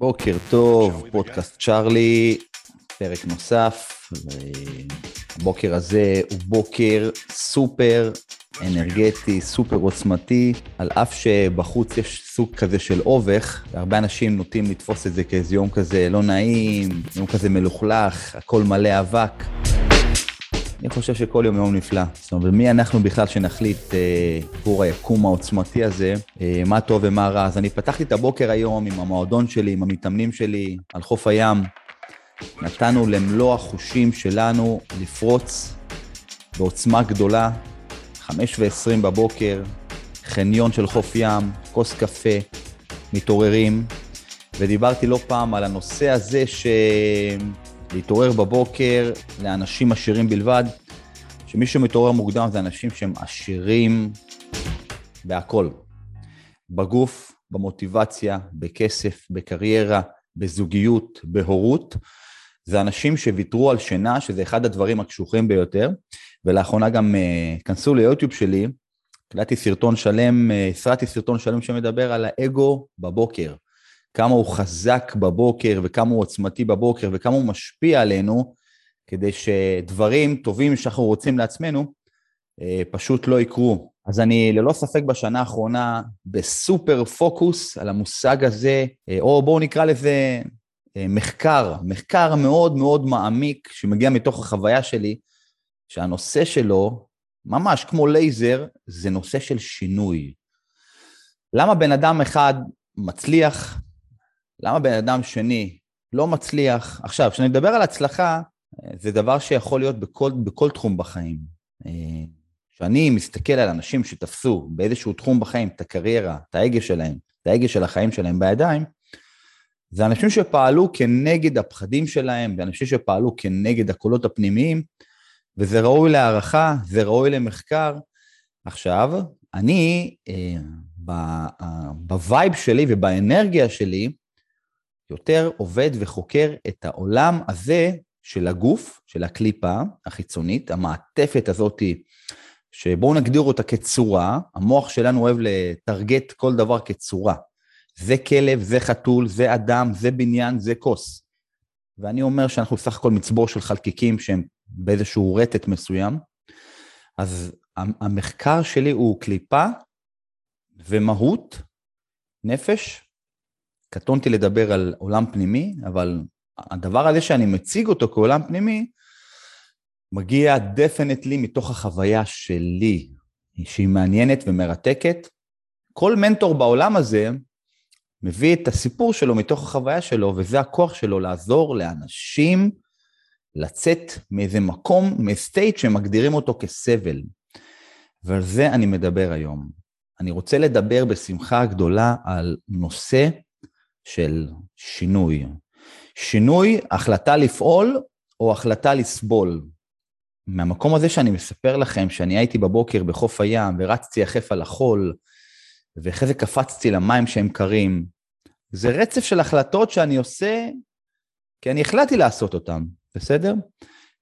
בוקר טוב, פודקאסט צ'ארלי, פרק נוסף. הבוקר הזה הוא בוקר סופר אנרגטי, סופר עוצמתי, על אף שבחוץ יש סוג כזה של אובך, והרבה אנשים נוטים לתפוס את זה כאיזה יום כזה לא נעים, יום כזה מלוכלך, הכל מלא אבק. אני חושב שכל יום יום נפלא. זאת אומרת, מי אנחנו בכלל שנחליט אה, עבור היקום העוצמתי הזה, אה, מה טוב ומה רע. אז אני פתחתי את הבוקר היום עם המועדון שלי, עם המתאמנים שלי, על חוף הים. נתנו למלוא החושים שלנו לפרוץ בעוצמה גדולה, חמש ועשרים בבוקר, חניון של חוף ים, כוס קפה, מתעוררים, ודיברתי לא פעם על הנושא הזה ש... להתעורר בבוקר לאנשים עשירים בלבד, שמי שמתעורר מוקדם זה אנשים שהם עשירים בהכל. בגוף, במוטיבציה, בכסף, בקריירה, בזוגיות, בהורות. זה אנשים שוויתרו על שינה, שזה אחד הדברים הקשוחים ביותר, ולאחרונה גם uh, כנסו ליוטיוב שלי, הקלטתי סרטון שלם, הסרטתי סרטון שלם שמדבר על האגו בבוקר. כמה הוא חזק בבוקר וכמה הוא עוצמתי בבוקר וכמה הוא משפיע עלינו, כדי שדברים טובים שאנחנו רוצים לעצמנו אה, פשוט לא יקרו. אז אני ללא ספק בשנה האחרונה בסופר פוקוס על המושג הזה, אה, או בואו נקרא לזה אה, מחקר, מחקר מאוד מאוד מעמיק שמגיע מתוך החוויה שלי, שהנושא שלו, ממש כמו לייזר, זה נושא של שינוי. למה בן אדם אחד מצליח למה בן אדם שני לא מצליח? עכשיו, כשאני מדבר על הצלחה, זה דבר שיכול להיות בכל, בכל תחום בחיים. אה, כשאני מסתכל על אנשים שתפסו באיזשהו תחום בחיים את הקריירה, את ההגה שלהם, את ההגה של החיים שלהם בידיים, זה אנשים שפעלו כנגד הפחדים שלהם, ואנשים שפעלו כנגד הקולות הפנימיים, וזה ראוי להערכה, זה ראוי למחקר. עכשיו, אני, אה, ב vibe שלי ובאנרגיה שלי, יותר עובד וחוקר את העולם הזה של הגוף, של הקליפה החיצונית, המעטפת הזאתי, שבואו נגדיר אותה כצורה, המוח שלנו אוהב לתרגם כל דבר כצורה. זה כלב, זה חתול, זה אדם, זה בניין, זה כוס. ואני אומר שאנחנו סך הכל מצבור של חלקיקים שהם באיזשהו רטט מסוים. אז המחקר שלי הוא קליפה ומהות, נפש קטונתי לדבר על עולם פנימי, אבל הדבר הזה שאני מציג אותו כעולם פנימי, מגיע דפנטלי מתוך החוויה שלי, שהיא מעניינת ומרתקת. כל מנטור בעולם הזה מביא את הסיפור שלו מתוך החוויה שלו, וזה הכוח שלו לעזור לאנשים לצאת מאיזה מקום, מסטייט שמגדירים אותו כסבל. ועל זה אני מדבר היום. אני רוצה לדבר בשמחה גדולה על נושא של שינוי. שינוי, החלטה לפעול או החלטה לסבול. מהמקום הזה שאני מספר לכם שאני הייתי בבוקר בחוף הים ורצתי יחף על החול, ואחרי זה קפצתי למים שהם קרים, זה רצף של החלטות שאני עושה כי אני החלטתי לעשות אותן, בסדר?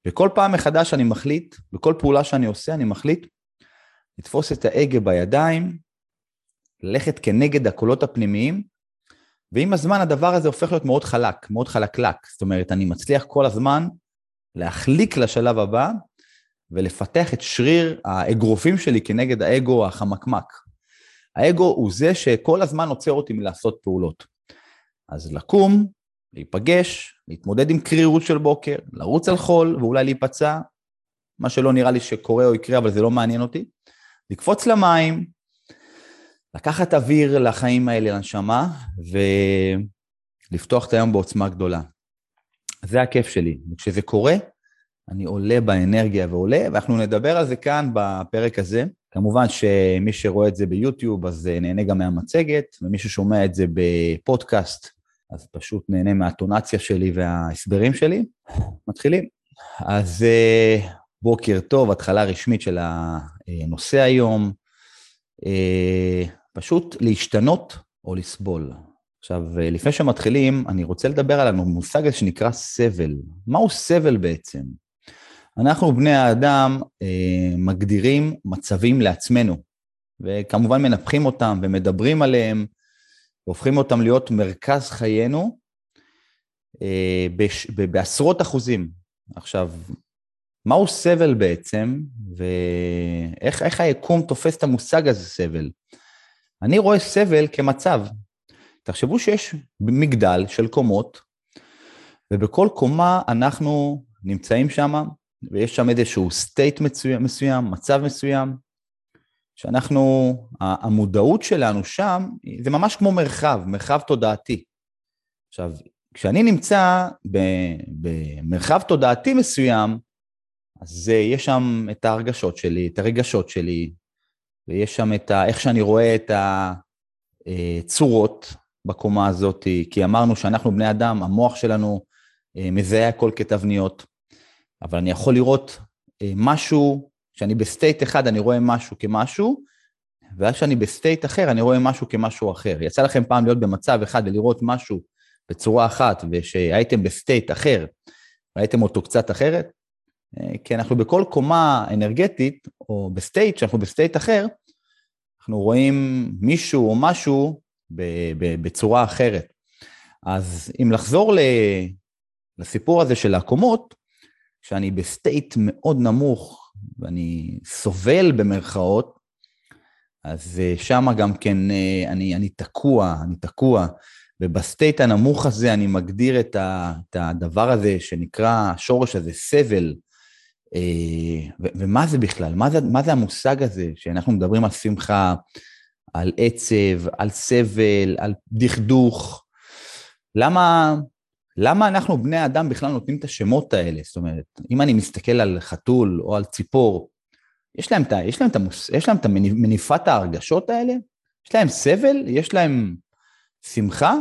וכל פעם מחדש אני מחליט, בכל פעולה שאני עושה אני מחליט לתפוס את ההגה בידיים, ללכת כנגד הקולות הפנימיים ועם הזמן הדבר הזה הופך להיות מאוד חלק, מאוד חלקלק. זאת אומרת, אני מצליח כל הזמן להחליק לשלב הבא ולפתח את שריר האגרופים שלי כנגד האגו החמקמק. האגו הוא זה שכל הזמן עוצר אותי מלעשות פעולות. אז לקום, להיפגש, להתמודד עם קרירות של בוקר, לרוץ על חול ואולי להיפצע, מה שלא נראה לי שקורה או יקרה, אבל זה לא מעניין אותי, לקפוץ למים, לקחת אוויר לחיים האלה, לנשמה, ולפתוח את היום בעוצמה גדולה. זה הכיף שלי. וכשזה קורה, אני עולה באנרגיה ועולה, ואנחנו נדבר על זה כאן בפרק הזה. כמובן שמי שרואה את זה ביוטיוב, אז נהנה גם מהמצגת, ומי ששומע את זה בפודקאסט, אז פשוט נהנה מהטונציה שלי וההסברים שלי. מתחילים. אז אה, בוקר טוב, התחלה רשמית של הנושא היום. פשוט להשתנות או לסבול. עכשיו, לפני שמתחילים, אני רוצה לדבר על המושג הזה שנקרא סבל. מהו סבל בעצם? אנחנו, בני האדם, אה, מגדירים מצבים לעצמנו, וכמובן מנפחים אותם ומדברים עליהם, והופכים אותם להיות מרכז חיינו, אה, בש, בעשרות אחוזים. עכשיו, מהו סבל בעצם, ואיך היקום תופס את המושג הזה סבל? אני רואה סבל כמצב. תחשבו שיש מגדל של קומות, ובכל קומה אנחנו נמצאים שם, ויש שם איזשהו state מסוים, מסוים, מצב מסוים, שאנחנו, המודעות שלנו שם, זה ממש כמו מרחב, מרחב תודעתי. עכשיו, כשאני נמצא במרחב תודעתי מסוים, אז יש שם את ההרגשות שלי, את הרגשות שלי, ויש שם את ה... איך שאני רואה את הצורות בקומה הזאת, כי אמרנו שאנחנו בני אדם, המוח שלנו אה, מזהה הכל כתבניות, אבל אני יכול לראות אה, משהו, כשאני ב state אחד אני רואה משהו כמשהו, ואז כשאני ב state אחר אני רואה משהו כמשהו אחר. יצא לכם פעם להיות במצב אחד ולראות משהו בצורה אחת, ושהייתם ב state אחר, ראיתם אותו קצת אחרת? אה, כי אנחנו בכל קומה אנרגטית, או ב state, שאנחנו ב state אחר, אנחנו רואים מישהו או משהו בצורה אחרת. אז אם לחזור לסיפור הזה של הקומות, שאני ב state מאוד נמוך ואני סובל במרכאות, אז אה, שם גם כן אה, אני, אני תקוע, אני תקוע. וב state הנמוך הזה אני מגדיר את, ה, את הדבר הזה שנקרא, השורש הזה, סבל. אה, ומה זה בכלל? מה זה, מה זה המושג הזה שאנחנו מדברים על שמחה, על עצב, על סבל, על דכדוך? למה, למה אנחנו בני אדם בכלל נותנים את השמות האלה? זאת אומרת, אם אני מסתכל על חתול או על ציפור, יש להם את, יש להם את, המוס, יש להם את מניפת ההרגשות האלה? יש להם סבל? יש להם שמחה?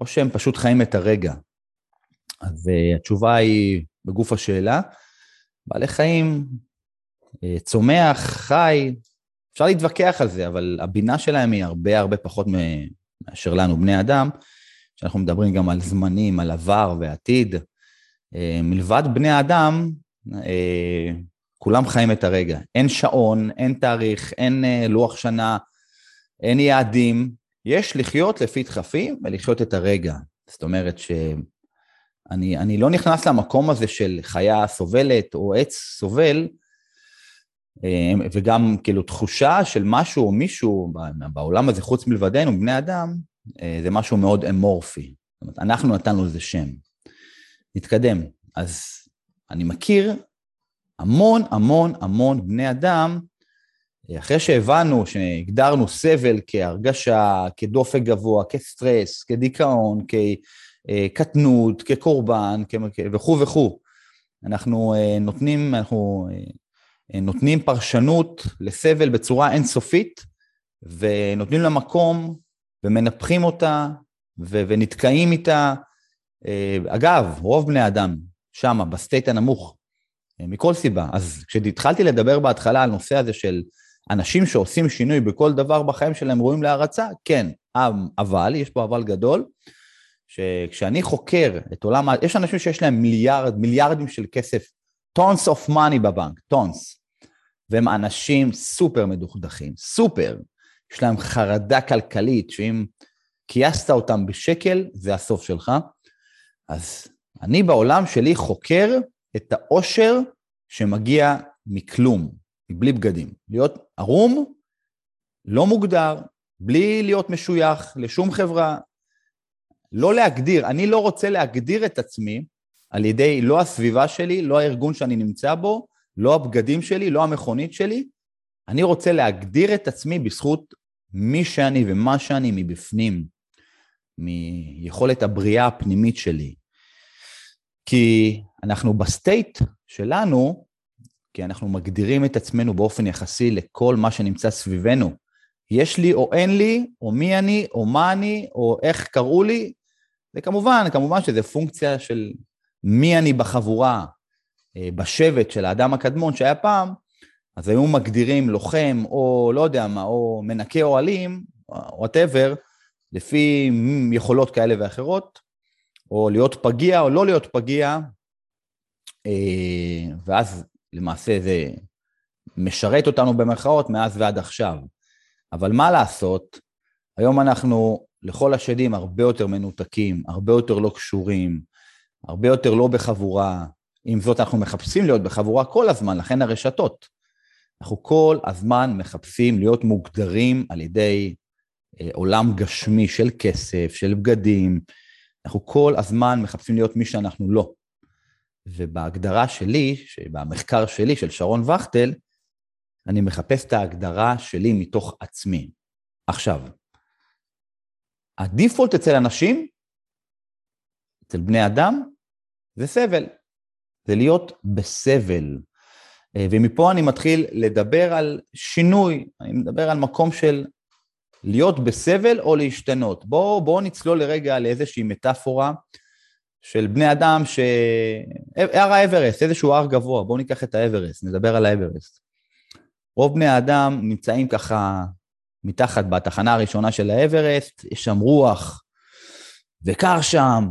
או שהם פשוט חיים את הרגע? אז uh, התשובה היא בגוף השאלה, בעלי חיים, uh, צומח, חי, אפשר להתווכח על זה, אבל הבינה שלהם היא הרבה הרבה פחות מאשר לנו, בני אדם, שאנחנו מדברים גם על זמנים, על עבר ועתיד. אה, מלבד בני האדם, אה, כולם חיים את הרגע. אין שעון, אין תאריך, אין אה, לוח שנה, אין יעדים. יש לחיות לפי דחפים ולחיות את הרגע. זאת אומרת שאני לא נכנס למקום הזה של חיה סובלת או עץ סובל, וגם כאילו תחושה של משהו או מישהו בעולם הזה חוץ מלבדנו, בני אדם, אה, זה משהו מאוד אמורפי. זאת אומרת, אנחנו נתנו לזה שם. נתקדם. אז אני מכיר המון המון המון בני אדם, אחרי שהבנו, שהגדרנו סבל כהרגשה, כדופק גבוה, כסטרס, כדיכאון, כקטנות, כקורבן וכו' וכו', אנחנו אה, נותנים, אנחנו אה, נותנים פרשנות לסבל בצורה אינסופית, ונותנים לה מקום ומנפחים אותה ו- ונתקעים איתה. אה, אגב, רוב בני אדם שמה, ב state הנמוך, אה, מכל סיבה. אז כשהתחלתי לדבר בהתחלה על נושא הזה של אנשים שעושים שינוי בכל דבר בחיים שלהם ראויים להערצה, כן, אבל, יש פה אבל גדול, שכשאני חוקר את עולם, יש אנשים שיש להם מיליארד, מיליארדים של כסף, tons of money בבנק, tons, והם אנשים סופר מדוכדכים, סופר. יש להם חרדה כלכלית, שאם קנסת אותם בשקל, זה הסוף שלך. אז אני בעולם שלי חוקר את העושר שמגיע מכלום, מבלי בגדים. להיות ערום, לא מוגדר, בלי להיות משוייך לשום חברה. לא להגדיר, אני לא רוצה להגדיר את עצמי על ידי לא הסביבה שלי, לא הארגון שאני נמצא בו, לא הבגדים שלי, לא המכונית שלי, אני רוצה להגדיר את עצמי בזכות מי שאני ומה שאני מבפנים, מיכולת הבריאה הפנימית שלי. כי אנחנו ב state שלנו, כי אנחנו מגדירים את עצמנו באופן יחסי לכל מה שנמצא סביבנו. יש לי או אין לי, או מי אני, או מה אני, או איך קראו לי, וכמובן, כמובן שזה פונקציה של מי אני בחבורה, אה, בשבט של האדם הקדמון שהיה פעם, אז היו מגדירים לוחם, או לא יודע מה, או מנקה אוהלים, whatever, לפי יכולות כאלה ואחרות, או להיות פגיע או לא להיות פגיע, אה, ואז למעשה זה משרת אותנו במרכאות מאז ועד עכשיו. אבל מה לעשות, היום אנחנו לכל השדים הרבה יותר מנותקים, הרבה יותר לא קשורים, הרבה יותר לא בחבורה. עם זאת, אנחנו מחפשים להיות בחבורה כל הזמן, לכן הרשתות. אנחנו כל הזמן מחפשים להיות מוגדרים על ידי אה, עולם גשמי של כסף, של בגדים. אנחנו כל הזמן מחפשים להיות מי שאנחנו לא. ובהגדרה שלי, במחקר שלי, של שרון וכטל, אני מחפש את ההגדרה שלי מתוך עצמי. עכשיו, הדיפולט אצל אנשים, אצל בני אדם, זה סבל. זה להיות בסבל. אה, ומפה אני מתחיל לדבר על שינוי, אני מדבר על מקום של להיות בסבל או להשתנות. בואו בוא נצלול לרגע לאיזושהי מטאפורה של בני אדם ש... הר האברסט, איזשהו הר גבוה, בואו ניקח את האברסט, נדבר על האברסט. רוב בני האדם נמצאים ככה מתחת בתחנה הראשונה של האברסט, יש שם רוח וקר שם,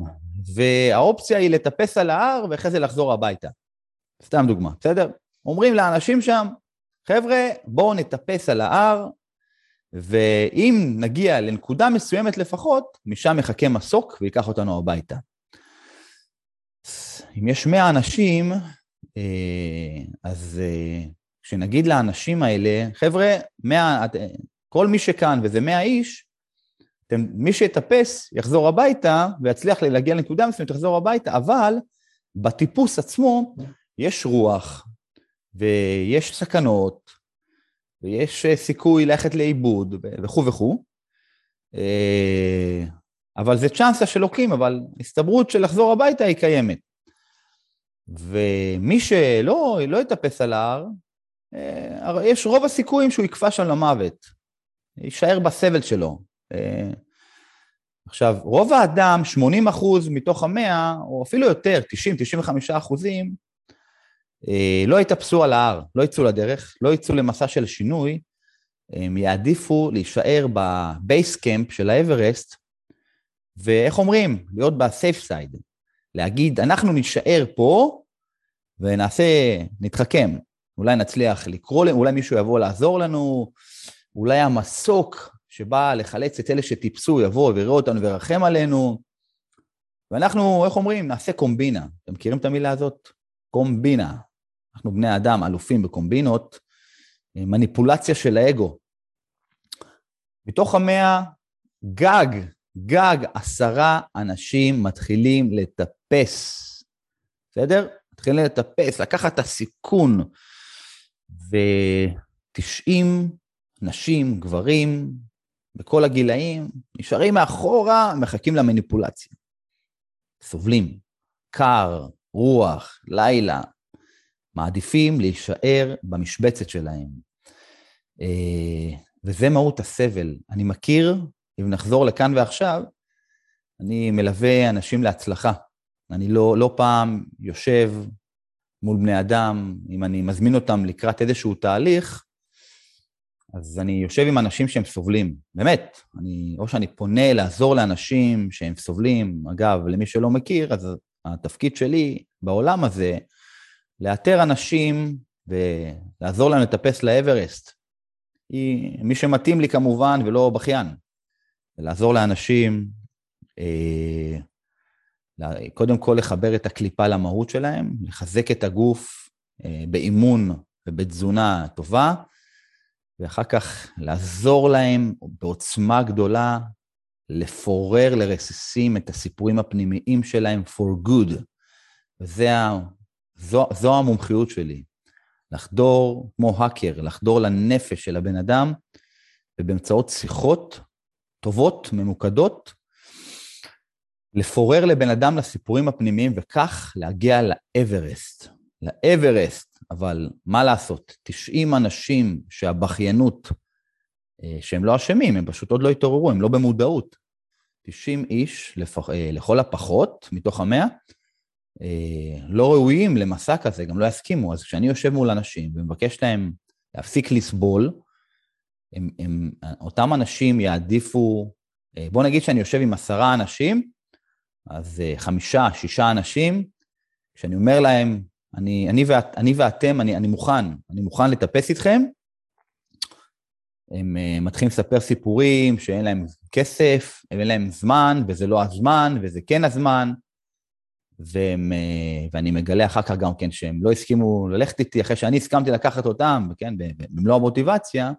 והאופציה היא לטפס על ההר ואחרי זה לחזור הביתה. סתם דוגמה, בסדר? אומרים לאנשים שם, חבר'ה, בואו נטפס על ההר, ואם נגיע לנקודה מסוימת לפחות, משם מחכה מסוק ויקח אותנו הביתה. אם יש 100 אנשים, אה, אז אה, כשנגיד לאנשים האלה, חבר'ה, 100, כל מי שכאן, וזה 100 איש, אתם, מי שיטפס יחזור הביתה ויצליח להגיע לנקודה מסוימת, יחזור הביתה, אבל בטיפוס עצמו יש רוח ויש סכנות ויש אה, סיכוי ללכת לאיבוד וכו' וכו'. אבל זה צ'אנסה של לוקים, אבל הסתברות של לחזור הביתה היא קיימת. ומי שלא לא יטפס על ההר, אה, יש רוב הסיכויים שהוא יקפא שם למוות, יישאר בסבל שלו. אה, עכשיו, רוב האדם, 80 אחוז מתוך המאה, או אפילו יותר, 90-95 אחוזים, אה, לא יטפסו על ההר, לא יצאו לדרך, לא יצאו למסע של שינוי, הם יעדיפו להישאר בבייס קמפ של האברסט, ואיך אומרים? להיות בסייף סייד. להגיד, אנחנו נישאר פה ונעשה, נתחכם. אולי נצליח לקרוא, אולי מישהו יבוא לעזור לנו, אולי המסוק שבא לחלץ את אלה שטיפסו יבוא ויראה אותנו וירחם עלינו, ואנחנו, איך אומרים, נעשה קומבינה. אתם מכירים את המילה הזאת? קומבינה. אנחנו בני אדם אלופים בקומבינות, מניפולציה של האגו. מתוך המאה, גג, גג עשרה אנשים מתחילים לטפס, בסדר? מתחילים לטפס, לקחת את הסיכון, ו-90 נשים, גברים, בכל הגילאים, נשארים מאחורה, מחכים למניפולציה. סובלים, קר, רוח, לילה, מעדיפים להישאר במשבצת שלהם. אה, וזה מהות הסבל. אני מכיר אם נחזור לכאן ועכשיו, אני מלווה אנשים להצלחה. אני לא, לא פעם יושב מול בני אדם, אם אני מזמין אותם לקראת איזשהו תהליך, אז אני יושב עם אנשים שהם סובלים, באמת. אני, או שאני פונה לעזור לאנשים שהם סובלים, אגב, למי שלא מכיר, אז התפקיד שלי בעולם הזה, לאתר אנשים ולעזור להם לטפס לאברסט. היא, מי שמתאים לי כמובן ולא בכיין. לעזור לאנשים, אה, קודם כל לחבר את הקליפה למהות שלהם, לחזק את הגוף אה, באימון ובתזונה טובה, ואחר כך לעזור להם בעוצמה גדולה לפורר לרסיסים את הסיפורים הפנימיים שלהם for good. וזו זו, זו המומחיות שלי. לחדור כמו האקר, לחדור לנפש של הבן אדם, ובאמצעות שיחות טובות, ממוקדות, לפורר לבן אדם לסיפורים הפנימיים וכך להגיע לאברסט. לאברסט, אבל מה לעשות, 90 אנשים שהבכיינות, אה, שהם לא אשמים, הם פשוט עוד לא התעוררו, הם לא במודעות. 90 איש, לפח, אה, לכל הפחות, מתוך המאה, אה, לא ראויים למסע כזה, גם לא יסכימו. אז כשאני יושב מול אנשים ומבקש להם להפסיק לסבול, הם, הם, אותם אנשים יעדיפו, בוא נגיד שאני יושב עם עשרה אנשים, אז חמישה, שישה אנשים, כשאני אומר להם, אני, אני, ואת, אני ואתם, אני, אני מוכן, אני מוכן לטפס איתכם, הם uh, מתחילים לספר סיפורים שאין להם כסף, אין להם זמן, וזה לא הזמן, וזה כן הזמן, והם, uh, ואני מגלה אחר כך גם כן שהם לא הסכימו ללכת איתי אחרי שאני הסכמתי לקחת אותם, כן, במלוא המוטיבציה,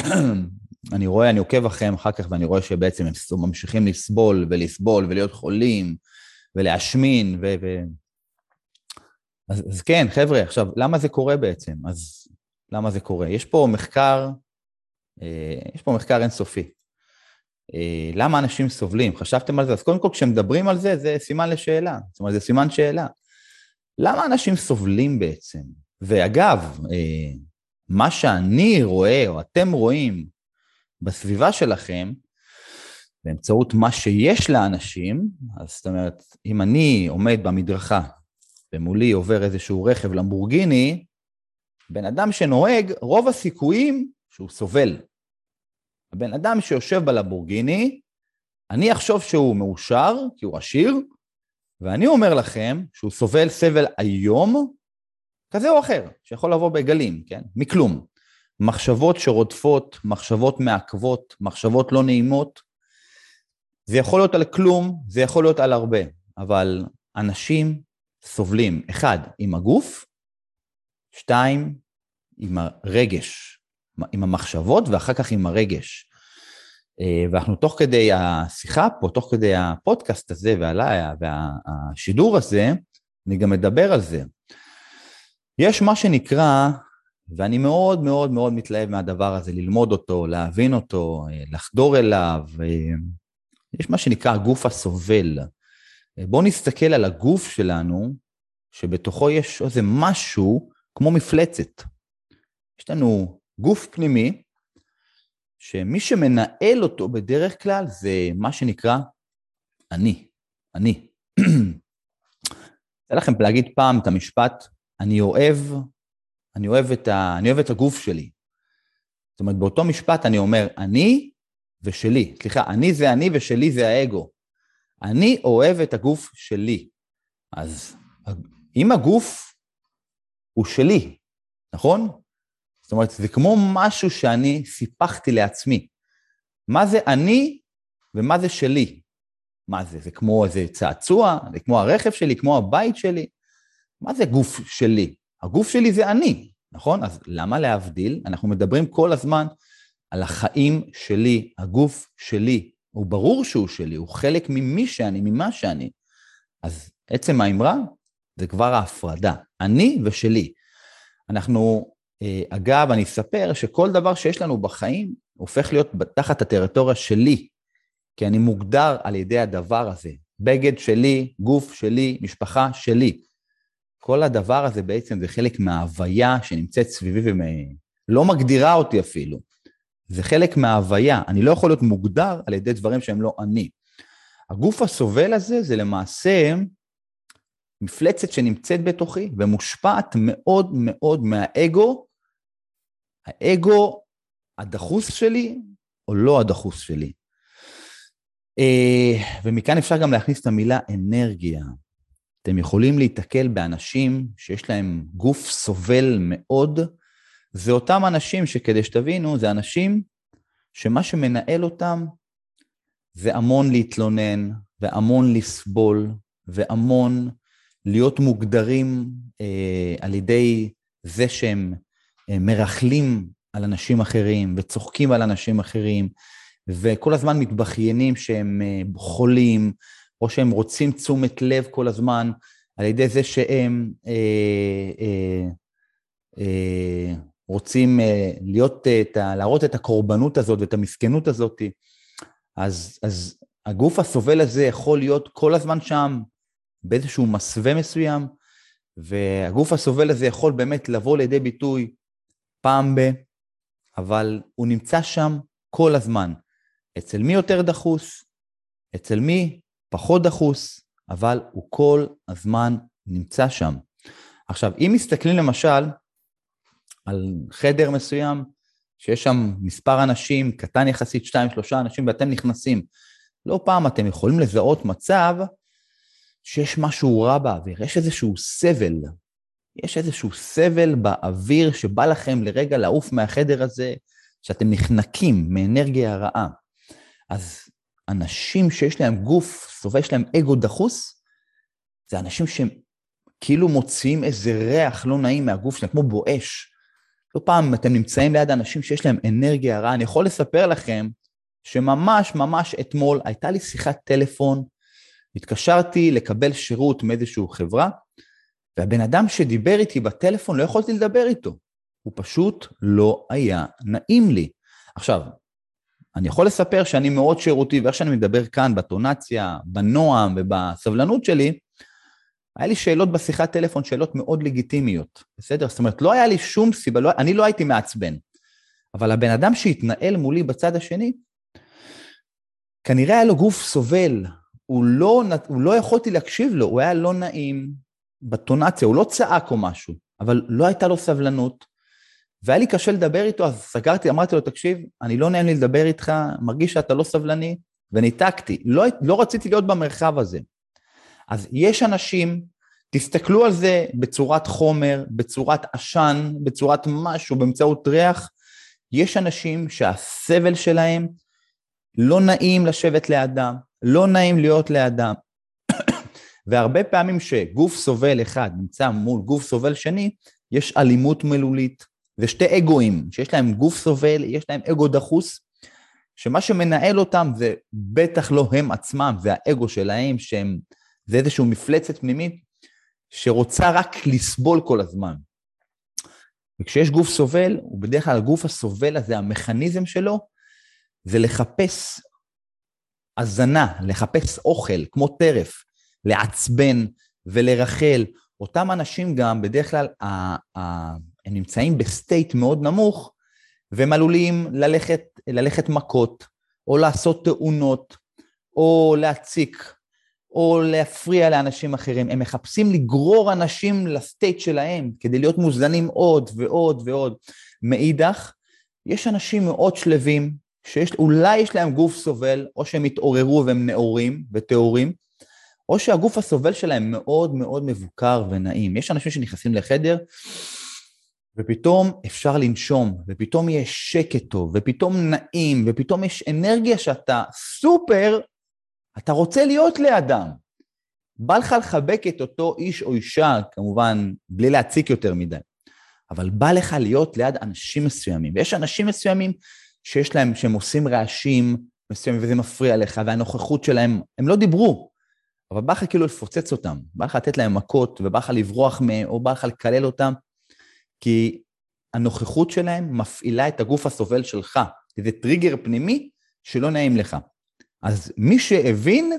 אני רואה, אני עוקב אחריהם אחר כך ואני רואה שבעצם הם ממשיכים לסבול ולסבול ולהיות חולים ולהשמין ו... ו... אז, אז כן, חבר'ה, עכשיו, למה זה קורה בעצם? אז למה זה קורה? יש פה מחקר, אה, יש פה מחקר אינסופי. אה, למה אנשים סובלים? חשבתם על זה? אז קודם כל, כשמדברים על זה, זה סימן לשאלה. זאת אומרת, זה סימן שאלה. למה אנשים סובלים בעצם? ואגב, אה, מה שאני רואה, או אתם רואים בסביבה שלכם, באמצעות מה שיש לאנשים, אז זאת אומרת, אם אני עומד במדרכה ומולי עובר איזשהו רכב למבורגיני, בן אדם שנוהג, רוב הסיכויים שהוא סובל. הבן אדם שיושב בלבורגיני, אני אחשוב שהוא מאושר, כי הוא עשיר, ואני אומר לכם שהוא סובל סבל איום, כזה או אחר, שיכול לבוא בגלים, כן? מכלום. מחשבות שרודפות, מחשבות מעכבות, מחשבות לא נעימות. זה יכול להיות על כלום, זה יכול להיות על הרבה, אבל אנשים סובלים, אחד, עם הגוף, שתיים, עם הרגש, עם המחשבות, ואחר כך עם הרגש. אה, ואנחנו תוך כדי השיחה פה, תוך כדי הפודקאסט הזה ועליי, והשידור הזה, אני גם מדבר על זה. יש מה שנקרא, ואני מאוד מאוד מאוד מתלהב מהדבר הזה, ללמוד אותו, להבין אותו, אה, לחדור אליו, אה, יש מה שנקרא הגוף הסובל. בואו נסתכל על הגוף שלנו, שבתוכו יש איזה משהו כמו מפלצת. יש לנו גוף פנימי, שמי שמנהל אותו בדרך כלל זה מה שנקרא אני, אני. אתן לכם להגיד פעם את המשפט, אני אוהב, אני אוהב את, ה, אני אוהב את הגוף שלי. זאת אומרת, באותו משפט אני אומר, אני ושלי. סליחה, אני זה אני ושלי זה האגו. אני אוהב את הגוף שלי. אז אם הגוף הוא שלי, נכון? זאת אומרת, זה כמו משהו שאני סיפחתי לעצמי. מה זה אני ומה זה שלי? מה זה? זה כמו איזה צעצוע? זה כמו הרכב שלי? כמו הבית שלי? מה זה גוף שלי? הגוף שלי זה אני, נכון? אז למה להבדיל? אנחנו מדברים כל הזמן על החיים שלי, הגוף שלי. הוא ברור שהוא שלי, הוא חלק ממי שאני, ממה שאני. אז עצם האמרה זה כבר ההפרדה, אני ושלי. אנחנו, אה, אגב, אני אספר שכל דבר שיש לנו בחיים הופך להיות תחת הטריטוריה שלי, כי אני מוגדר על ידי הדבר הזה. בגד שלי, גוף שלי, משפחה שלי. כל הדבר הזה בעצם זה חלק מההוויה שנמצאת סביבי ולא מגדירה אותי אפילו. זה חלק מההוויה, אני לא יכול להיות מוגדר על ידי דברים שהם לא אני. הגוף הסובל הזה זה למעשה מפלצת שנמצאת בתוכי ומושפעת מאוד מאוד מהאגו, האגו הדחוס שלי או לא הדחוס שלי. אה, ומכאן אפשר גם להכניס את המילה אנרגיה. אתם יכולים להיתקל באנשים שיש להם גוף סובל מאוד, זה אותם אנשים שכדי שתבינו, זה אנשים שמה שמנהל אותם זה המון להתלונן, והמון לסבול, והמון להיות מוגדרים אה, על ידי זה שהם אה, מרכלים על אנשים אחרים וצוחקים על אנשים אחרים, וכל הזמן מתבכיינים שהם אה, חולים, או שהם רוצים תשומת לב כל הזמן על ידי זה שהם אה, אה, אה, רוצים אה, להיות, אה, להראות את הקורבנות הזאת ואת המסכנות הזאת, אז, אז הגוף הסובל הזה יכול להיות כל הזמן שם, באיזשהו מסווה מסוים, והגוף הסובל הזה יכול באמת לבוא לידי ביטוי פעם ב... אבל הוא נמצא שם כל הזמן. אצל מי יותר דחוס? אצל מי פחות דחוס, אבל הוא כל הזמן נמצא שם. עכשיו, אם מסתכלים למשל על חדר מסוים, שיש שם מספר אנשים, קטן יחסית, שתיים, שלושה אנשים, ואתם נכנסים, לא פעם אתם יכולים לזהות מצב שיש משהו רע באוויר, יש איזשהו סבל, יש איזשהו סבל באוויר שבא לכם לרגע לעוף מהחדר הזה, שאתם נחנקים מאנרגיה רעה, אז אנשים שיש להם גוף סובל, יש להם אגו דחוס, זה אנשים שהם כאילו מוציאים איזה ריח לא נעים מהגוף שלהם, כמו בואש. לא פעם אתם נמצאים ליד אנשים שיש להם אנרגיה רעה, אני יכול לספר לכם שממש ממש אתמול הייתה לי שיחת טלפון, התקשרתי לקבל שירות מאיזושהי חברה, והבן אדם שדיבר איתי בטלפון, לא יכולתי לדבר איתו. הוא פשוט לא היה נעים לי. עכשיו, אני יכול לספר שאני מאוד שירותי, ואיך שאני מדבר כאן, בטונציה, בנועם ובסבלנות שלי, היה לי שאלות בשיחת טלפון, שאלות מאוד לגיטימיות, בסדר? זאת אומרת, לא היה לי שום סיבה, לא, אני לא הייתי מעצבן. אבל הבן אדם שהתנהל מולי בצד השני, כנראה היה לו גוף סובל, הוא לא, הוא לא יכולתי להקשיב לו, הוא היה לא נעים בטונציה, הוא לא צעק או משהו, אבל לא הייתה לו סבלנות, והיה לי קשה לדבר איתו, אז סגרתי, אמרתי לו, תקשיב, אני לא נעים לי לדבר איתך, מרגיש שאתה לא סבלני, וניתקתי. לא, לא רציתי להיות במרחב הזה. אז יש אנשים, תסתכלו על זה בצורת חומר, בצורת עשן, בצורת משהו, באמצעות ריח. יש אנשים שהסבל שלהם לא נעים לשבת לידם, לא נעים להיות לידם. והרבה פעמים שגוף סובל אחד נמצא מול גוף סובל שני, יש אלימות מילולית, זה שתי אגואים, שיש להם גוף סובל, יש להם אגו דחוס, שמה שמנהל אותם זה בטח לא הם עצמם, זה האגו שלהם, שהם, זה איזושהי מפלצת פנימית שרוצה רק לסבול כל הזמן. וכשיש גוף סובל, הוא בדרך כלל הגוף הסובל הזה, המכניזם שלו, זה לחפש הזנה, לחפש אוכל, כמו טרף, לעצבן ולרחל. אותם אנשים גם, בדרך כלל, הם נמצאים ב state מאוד נמוך, והם עלולים ללכת, ללכת מכות, או לעשות תאונות, או להציק, או להפריע לאנשים אחרים. הם מחפשים לגרור אנשים ל state שלהם, כדי להיות מוזנים עוד ועוד ועוד. מאידך, יש אנשים מאוד שלווים, שאולי יש להם גוף סובל, או שהם התעוררו והם נאורים וטהורים, או שהגוף הסובל שלהם מאוד מאוד מבוקר ונעים. יש אנשים שנכנסים לחדר, ופתאום אפשר לנשום, ופתאום יש שקט טוב, ופתאום נעים, ופתאום יש אנרגיה שאתה סופר, אתה רוצה להיות לידם. בא לך לחבק את אותו איש או אישה, כמובן, בלי להציק יותר מדי, אבל בא לך להיות ליד אנשים מסוימים, ויש אנשים מסוימים שיש להם, שהם עושים רעשים מסוימים וזה מפריע לך, והנוכחות שלהם, הם לא דיברו, אבל בא לך כאילו לפוצץ אותם, בא לך לתת להם מכות, ובא לך לברוח מהם, או בא לך לקלל אותם, כי הנוכחות שלהם מפעילה את הגוף הסובל שלך. זה טריגר פנימי שלא נעים לך. אז מי שהבין,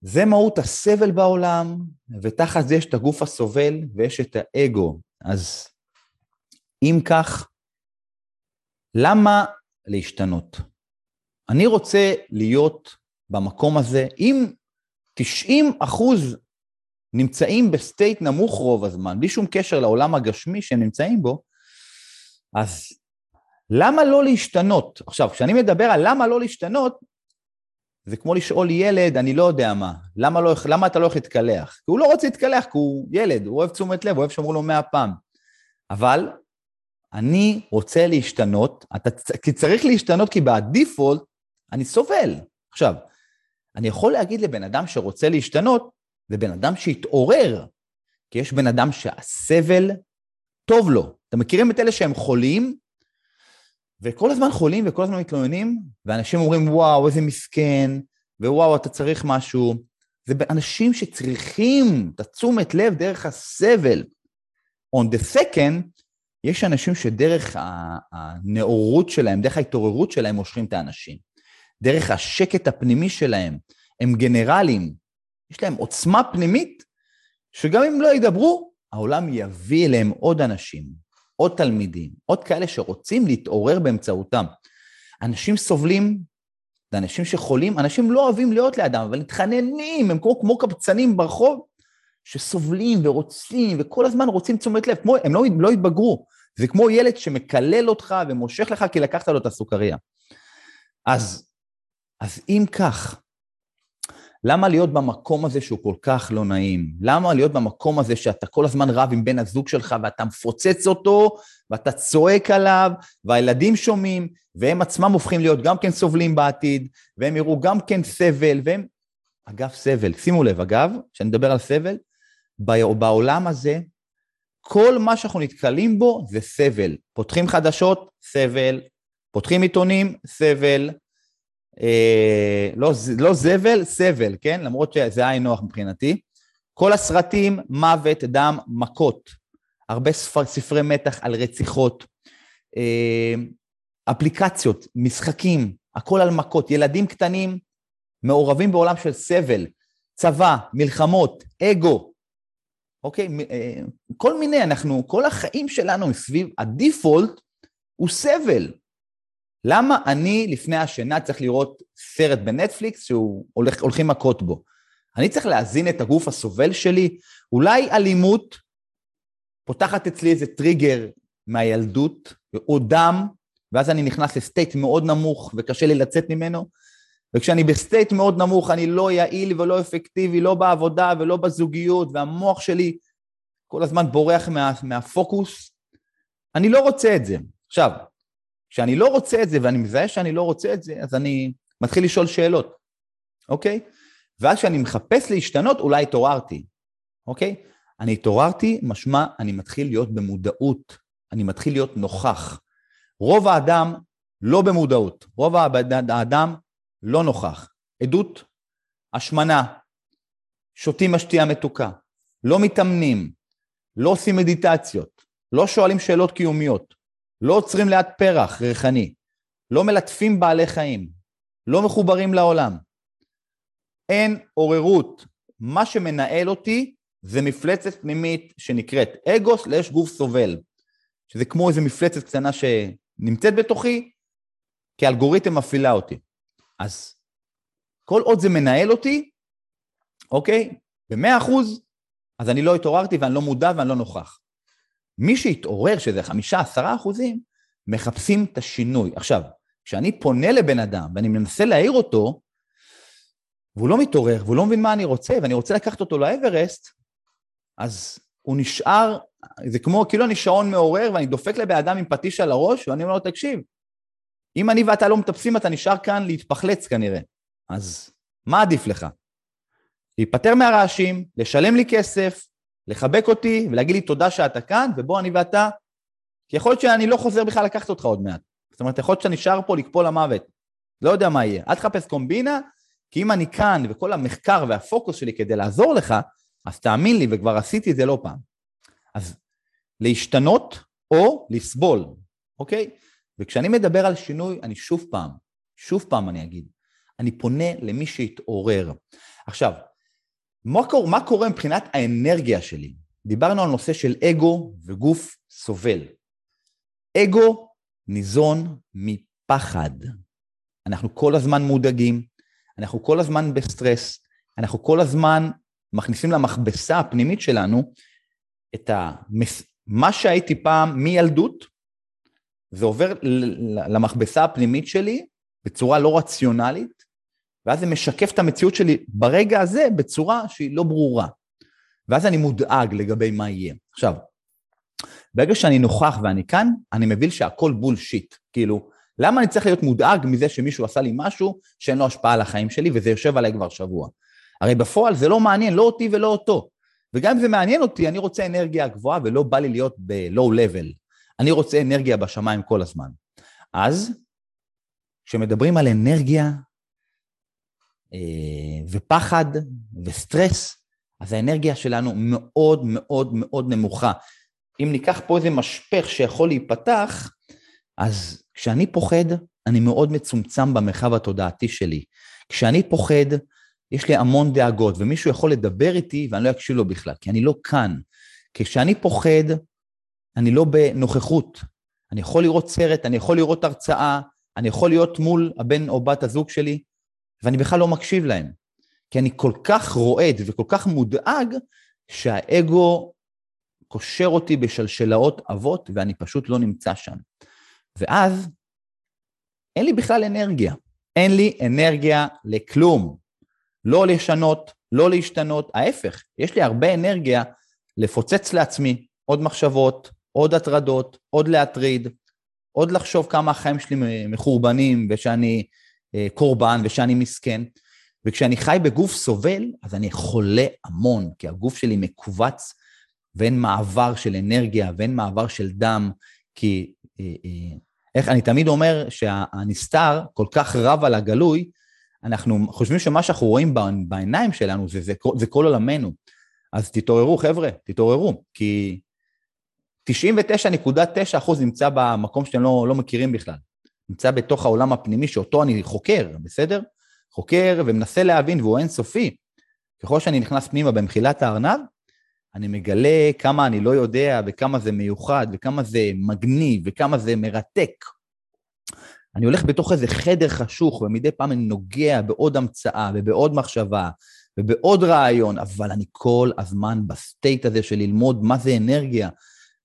זה מהות הסבל בעולם, ותחת זה יש את הגוף הסובל ויש את האגו. אז אם כך, למה להשתנות? אני רוצה להיות במקום הזה, אם 90 אחוז נמצאים ב state נמוך רוב הזמן, בלי שום קשר לעולם הגשמי שהם נמצאים בו, אז למה לא להשתנות? עכשיו, כשאני מדבר על למה לא להשתנות, זה כמו לשאול ילד, אני לא יודע מה, למה, לא, למה אתה לא הולך להתקלח? כי הוא לא רוצה להתקלח, כי הוא ילד, הוא אוהב תשומת לב, הוא אוהב שאומרו לו מאה פעם. אבל אני רוצה להשתנות, אתה, כי צריך להשתנות, כי בדיפולט אני סובל. עכשיו, אני יכול להגיד לבן אדם שרוצה להשתנות, זה בן אדם שהתעורר, כי יש בן אדם שהסבל טוב לו. אתם מכירים את אלה שהם חולים, וכל הזמן חולים וכל הזמן מתלוננים, ואנשים אומרים, וואו, איזה מסכן, ווואו, אתה צריך משהו. זה אנשים שצריכים את התשומת לב דרך הסבל. On the second, יש אנשים שדרך הנאורות שלהם, דרך ההתעוררות שלהם, מושכים את האנשים. דרך השקט הפנימי שלהם, הם גנרלים, יש להם עוצמה פנימית, שגם אם לא ידברו, העולם יביא אליהם עוד אנשים, עוד תלמידים, עוד כאלה שרוצים להתעורר באמצעותם. אנשים סובלים, זה אנשים שחולים, אנשים לא אוהבים להיות לידם, אבל מתחננים, הם כמו, כמו קבצנים ברחוב, שסובלים ורוצים, וכל הזמן רוצים תשומת לב, כמו, הם לא, לא התבגרו. זה כמו ילד שמקלל אותך ומושך לך כי לקחת לו את הסוכריה. אז, אז אם כך, למה להיות במקום הזה שהוא כל כך לא נעים? למה להיות במקום הזה שאתה כל הזמן רב עם בן הזוג שלך ואתה מפוצץ אותו ואתה צועק עליו והילדים שומעים והם עצמם הופכים להיות גם כן סובלים בעתיד והם יראו גם כן סבל והם... אגב סבל, שימו לב אגב, כשאני מדבר על סבל, בעולם הזה כל מה שאנחנו נתקלים בו זה סבל. פותחים חדשות, סבל, פותחים עיתונים, סבל, אה, לא, לא זבל, סבל, כן? למרות שזה היה נוח מבחינתי. כל הסרטים, מוות, דם, מכות. הרבה ספר, ספרי מתח על רציחות. אה, אפליקציות, משחקים, הכל על מכות. ילדים קטנים מעורבים בעולם של סבל, צבא, מלחמות, אגו. אוקיי? אה, כל מיני, אנחנו, כל החיים שלנו סביב, הדיפולט הוא סבל. למה אני לפני השינה צריך לראות סרט בנטפליקס שהוא הולך, הולכים מכות בו? אני צריך להזין את הגוף הסובל שלי? אולי אלימות פותחת אצלי איזה טריגר מהילדות, או דם, ואז אני נכנס ל state מאוד נמוך וקשה לי לצאת ממנו, וכשאני ב state מאוד נמוך אני לא יעיל ולא אפקטיבי, לא בעבודה ולא בזוגיות, והמוח שלי כל הזמן בורח מה, מהפוקוס, אני לא רוצה את זה. עכשיו, כשאני לא רוצה את זה ואני מזהה שאני לא רוצה את זה, אז אני מתחיל לשאול שאלות, אוקיי? ואז כשאני מחפש להשתנות, אולי התעוררתי, אוקיי? אני התעוררתי, משמע אני מתחיל להיות במודעות, אני מתחיל להיות נוכח. רוב האדם לא במודעות, רוב האדם לא נוכח. עדות, השמנה, שותים משתייה מתוקה, לא מתאמנים, לא עושים מדיטציות, לא שואלים שאלות קיומיות, לא עוצרים ליד פרח ריחני, לא מלטפים בעלי חיים, לא מחוברים לעולם. אין עוררות. מה שמנהל אותי זה מפלצת פנימית שנקראת אגו סלש גוף סובל, שזה כמו איזו מפלצת קטנה שנמצאת בתוכי, כאלגוריתם מפעילה אותי. אז כל עוד זה מנהל אותי, אוקיי? במאה אחוז, אז אני לא התעוררתי ואני לא מודע ואני לא נוכח. מי שהתעורר, שזה חמישה, עשרה אחוזים, מחפשים את השינוי. עכשיו, כשאני פונה לבן אדם ואני מנסה להעיר אותו, והוא לא מתעורר והוא לא מבין מה אני רוצה, ואני רוצה לקחת אותו לאברסט, אז הוא נשאר, זה כמו, כאילו אני שעון מעורר ואני דופק לבן אדם עם פטיש על הראש, ואני אומר לו, תקשיב, אם אני ואתה לא מטפסים, אתה נשאר כאן להתפחלץ כנראה. אז מה עדיף לך? להיפטר מהרעשים, לשלם לי כסף, לחבק אותי ולהגיד לי תודה שאתה כאן, ובוא אני ואתה, כי יכול להיות שאני לא חוזר בכלל לקחת אותך עוד מעט. זאת אומרת, יכול להיות שאתה נשאר פה לקפול למוות. לא יודע מה יהיה. אל תחפש קומבינה, כי אם אני כאן וכל המחקר והפוקוס שלי כדי לעזור לך, אז תאמין לי, וכבר עשיתי את זה לא פעם. אז להשתנות או לסבול, אוקיי? וכשאני מדבר על שינוי, אני שוב פעם, שוב פעם אני אגיד, אני פונה למי שהתעורר. עכשיו, מה קורה, מה קורה מבחינת האנרגיה שלי? דיברנו על נושא של אגו וגוף סובל. אגו ניזון מפחד. אנחנו כל הזמן מודאגים, אנחנו כל הזמן בסטרס, אנחנו כל הזמן מכניסים למכבסה הפנימית שלנו את המס... מה שהייתי פעם מילדות, זה עובר למכבסה הפנימית שלי בצורה לא רציונלית, ואז זה משקף את המציאות שלי ברגע הזה בצורה שהיא לא ברורה. ואז אני מודאג לגבי מה יהיה. עכשיו, ברגע שאני נוכח ואני כאן, אני מבין שהכל בולשיט. כאילו, למה אני צריך להיות מודאג מזה שמישהו עשה לי משהו שאין לו השפעה על החיים שלי וזה יושב עליי כבר שבוע? הרי בפועל זה לא מעניין, לא אותי ולא אותו. וגם אם זה מעניין אותי, אני רוצה אנרגיה גבוהה ולא בא לי להיות ב-low level. אני רוצה אנרגיה בשמיים כל הזמן. אז, כשמדברים על אנרגיה ופחד וסטרס, אז האנרגיה שלנו מאוד מאוד מאוד נמוכה. אם ניקח פה איזה משפך שיכול להיפתח, אז כשאני פוחד, אני מאוד מצומצם במרחב התודעתי שלי. כשאני פוחד, יש לי המון דאגות, ומישהו יכול לדבר איתי ואני לא אקשיב לו בכלל, כי אני לא כאן. כשאני פוחד, אני לא בנוכחות. אני יכול לראות סרט, אני יכול לראות הרצאה, אני יכול להיות מול הבן או בת הזוג שלי, ואני בכלל לא מקשיב להם. כי אני כל כך רועד וכל כך מודאג, שהאגו קושר אותי בשלשלאות עבות, ואני פשוט לא נמצא שם. ואז אין לי בכלל אנרגיה. אין לי אנרגיה לכלום. לא לשנות, לא להשתנות, ההפך, יש לי הרבה אנרגיה לפוצץ לעצמי עוד מחשבות, עוד הטרדות, עוד להטריד, עוד לחשוב כמה החיים שלי מחורבנים ושאני קורבן ושאני מסכן. וכשאני חי בגוף סובל, אז אני חולה המון, כי הגוף שלי מכווץ ואין מעבר של אנרגיה ואין מעבר של דם, כי אה, אה, איך, אני תמיד אומר שהנסתר כל כך רב על הגלוי, אנחנו חושבים שמה שאנחנו רואים בעיניים שלנו זה, זה, זה כל עולמנו. אז תתעוררו, חבר'ה, תתעוררו, כי 99.9% נמצא במקום שאתם לא, לא מכירים בכלל. נמצא בתוך העולם הפנימי שאותו אני חוקר, בסדר? חוקר ומנסה להבין והוא אינסופי. ככל שאני נכנס פנימה במחילת הארנב, אני מגלה כמה אני לא יודע וכמה זה מיוחד וכמה זה מגניב וכמה זה מרתק. אני הולך בתוך איזה חדר חשוך ומדי פעם אני נוגע בעוד המצאה ובעוד מחשבה ובעוד רעיון, אבל אני כל הזמן ב state הזה של ללמוד מה זה אנרגיה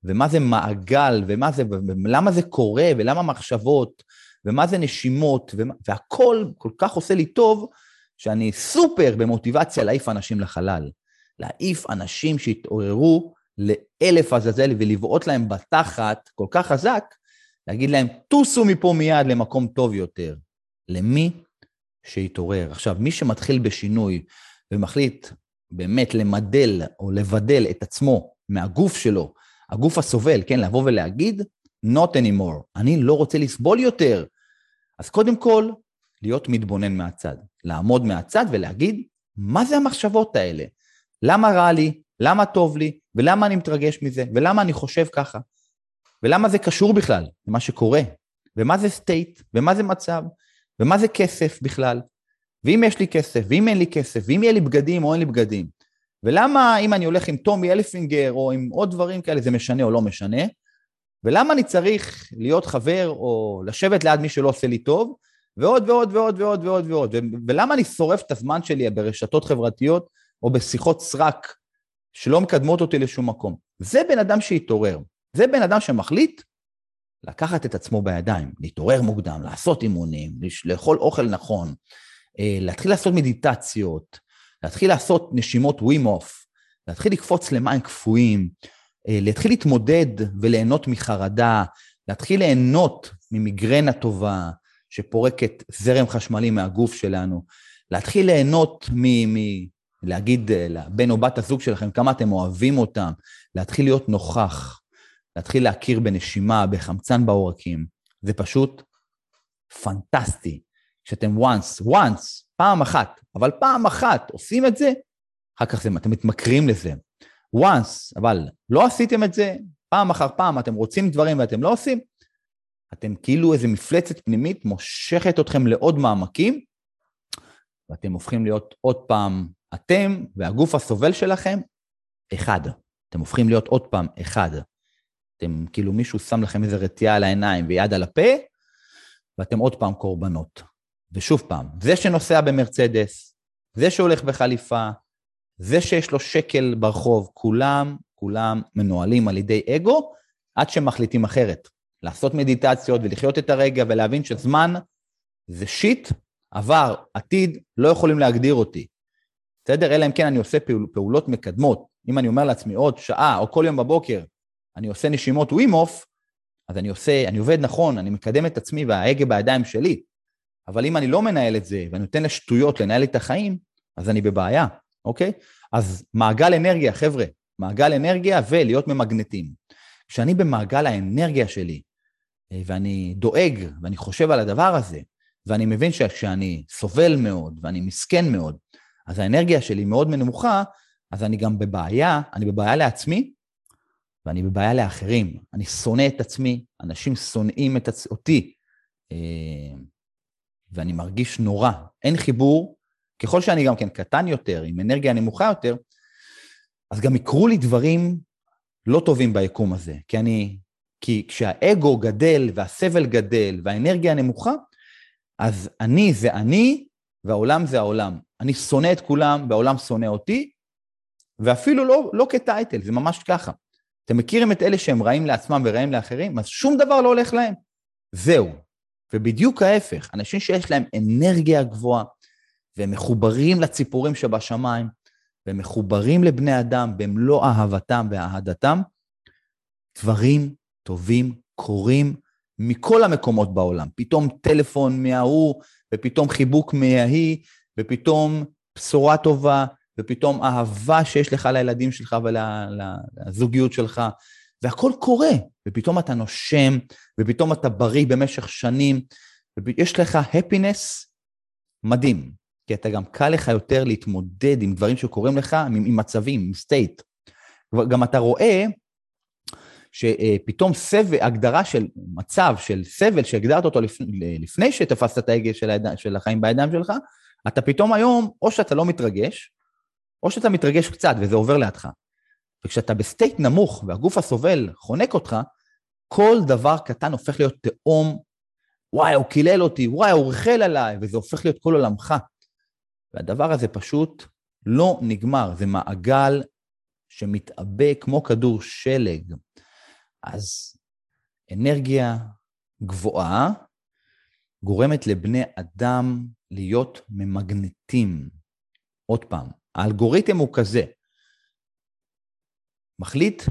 ומה זה מעגל ומה זה, ולמה זה קורה ולמה מחשבות ומה זה נשימות, ומה, והכל כל כך עושה לי טוב שאני סופר במוטיבציה להעיף אנשים לחלל. להעיף אנשים שהתעוררו לעזאזל ולבעוט להם בתחת כל כך חזק, להגיד להם, טוסו מפה מיד למקום טוב יותר. למי שהתעורר. עכשיו, מי שמתחיל בשינוי ומחליט באמת למדל או לבדל את עצמו מהגוף שלו, הגוף הסובל, כן, לבוא ולהגיד, not anymore, אני לא רוצה לסבול יותר. אז קודם כל, להיות מתבונן מהצד, לעמוד מהצד ולהגיד, מה זה המחשבות האלה? למה רע לי? למה טוב לי? ולמה אני מתרגש מזה? ולמה אני חושב ככה? ולמה זה קשור בכלל למה שקורה? ומה זה state? ומה זה מצב? ומה זה כסף בכלל? ואם יש לי כסף, ואם אין לי כסף, ואם יהיה לי בגדים או אין לי בגדים, ולמה אם אני הולך עם טומי הילפיגר או עם עוד דברים כאלה זה משנה או לא משנה, ולמה אני צריך להיות חבר או לשבת ליד מי שלא עושה לי טוב, ועוד ועוד ועוד ועוד ועוד ועוד, ולמה אני שורף את הזמן שלי ברשתות חברתיות או בשיחות סרק שלא מקדמות אותי לשום מקום. זה בן אדם שהתעורר, זה בן אדם שמחליט לקחת את עצמו בידיים, להתעורר מוקדם, לעשות אימונים, לאכול אוכל נכון, אה, להתחיל לעשות מדיטציות, להתחיל לעשות נשימות ווים אוף, להתחיל לקפוץ למים קפואים, להתחיל להתמודד וליהנות מחרדה, להתחיל ליהנות ממיגרנה טובה שפורקת זרם חשמלי מהגוף שלנו, להתחיל ליהנות מ... מ להגיד אה, לבן או בת הזוג שלכם כמה אתם אוהבים אותם, להתחיל להיות נוכח, להתחיל להכיר בנשימה, בחמצן בעורקים, זה פשוט פנטסטי. כשאתם once, once, פעם אחת, אבל פעם אחת עושים את זה, אחר כך זה, אתם מתמכרים לזה. Once, אבל לא עשיתם את זה, פעם אחר פעם אתם רוצים דברים ואתם לא עושים, אתם כאילו איזה מפלצת פנימית מושכת אתכם לעוד מעמקים, ואתם הופכים להיות עוד פעם, אתם והגוף הסובל שלכם, אחד. אתם הופכים להיות עוד פעם אחד. אתם, כאילו מישהו שם לכם איזה רתיעה על העיניים ויד על הפה, ואתם עוד פעם קורבנות. ושוב פעם, זה שנוסע במרצדס, זה שהולך בחליפה, זה שיש לו שקל ברחוב, כולם, כולם מנוהלים על ידי אגו, עד שמחליטים אחרת. לעשות מדיטציות ולחיות את הרגע ולהבין שזמן זה שיט, עבר, עתיד, לא יכולים להגדיר אותי. בסדר? אלא אם כן אני עושה פעול, פעולות מקדמות. אם אני אומר לעצמי עוד שעה או כל יום בבוקר, אני עושה נשימות ווים אוף, אז אני עושה, אני עובד נכון, אני מקדם את עצמי וההגה בידיים שלי. אבל אם אני לא מנהל את זה ואני נותן לשטויות לנהל את החיים, אז אני בבעיה, אוקיי? אז מעגל אנרגיה, חבר'ה, מעגל אנרגיה ולהיות ממגנטים. כשאני במעגל האנרגיה שלי, אה, ואני דואג ואני חושב על הדבר הזה, ואני מבין שכשאני סובל מאוד ואני מסכן מאוד, אז האנרגיה שלי מאוד נמוכה, אז אני גם בבעיה, אני בבעיה לעצמי, ואני בבעיה לאחרים. אני שונא את עצמי, אנשים שונאים את עצ... אותי, אה, ואני מרגיש נורא. אין חיבור, ככל שאני גם כן קטן יותר, עם אנרגיה נמוכה יותר, אז גם יקרו לי דברים לא טובים ביקום הזה. כי אני, כי כשהאגו גדל והסבל גדל והאנרגיה נמוכה, אז אני זה אני והעולם זה העולם. אני שונא את כולם והעולם שונא אותי, ואפילו לא, לא כטייטל, זה ממש ככה. אתם מכירים את אלה שהם רעים לעצמם ורעים לאחרים? אז שום דבר לא הולך להם. זהו. ובדיוק ההפך, אנשים שיש להם אנרגיה גבוהה, והם מחוברים לציפורים שבשמיים, והם מחוברים לבני אדם במלוא אהבתם ואהדתם, דברים טובים קורים מכל המקומות בעולם. פתאום טלפון מההוא, ופתאום חיבוק מההיא, ופתאום בשורה טובה, ופתאום אהבה שיש לך לילדים שלך ולזוגיות שלך, והכל קורה, ופתאום אתה נושם, ופתאום אתה בריא במשך שנים, ויש לך happiness מדהים, כי אתה גם קל לך יותר להתמודד עם דברים שקורים לך, עם, עם מצבים, עם state. גם אתה רואה שפתאום סבל, הגדרה של מצב, של סבל שהגדרת אותו לפני, לפני שתפסת את ההגה של, היד... של החיים בידיים שלך, אתה פתאום היום, או שאתה לא מתרגש, או שאתה מתרגש קצת וזה עובר לידך. וכשאתה ב state נמוך והגוף הסובל חונק אותך, כל דבר קטן הופך להיות תהום, וואי, הוא קילל אותי, וואי, הוא ריכל עליי, וזה הופך להיות כל עולמך. והדבר הזה פשוט לא נגמר, זה מעגל שמתעבה כמו כדור שלג. אז אנרגיה גבוהה גורמת לבני אדם להיות ממגנטים. עוד פעם, האלגוריתם הוא כזה, מחליט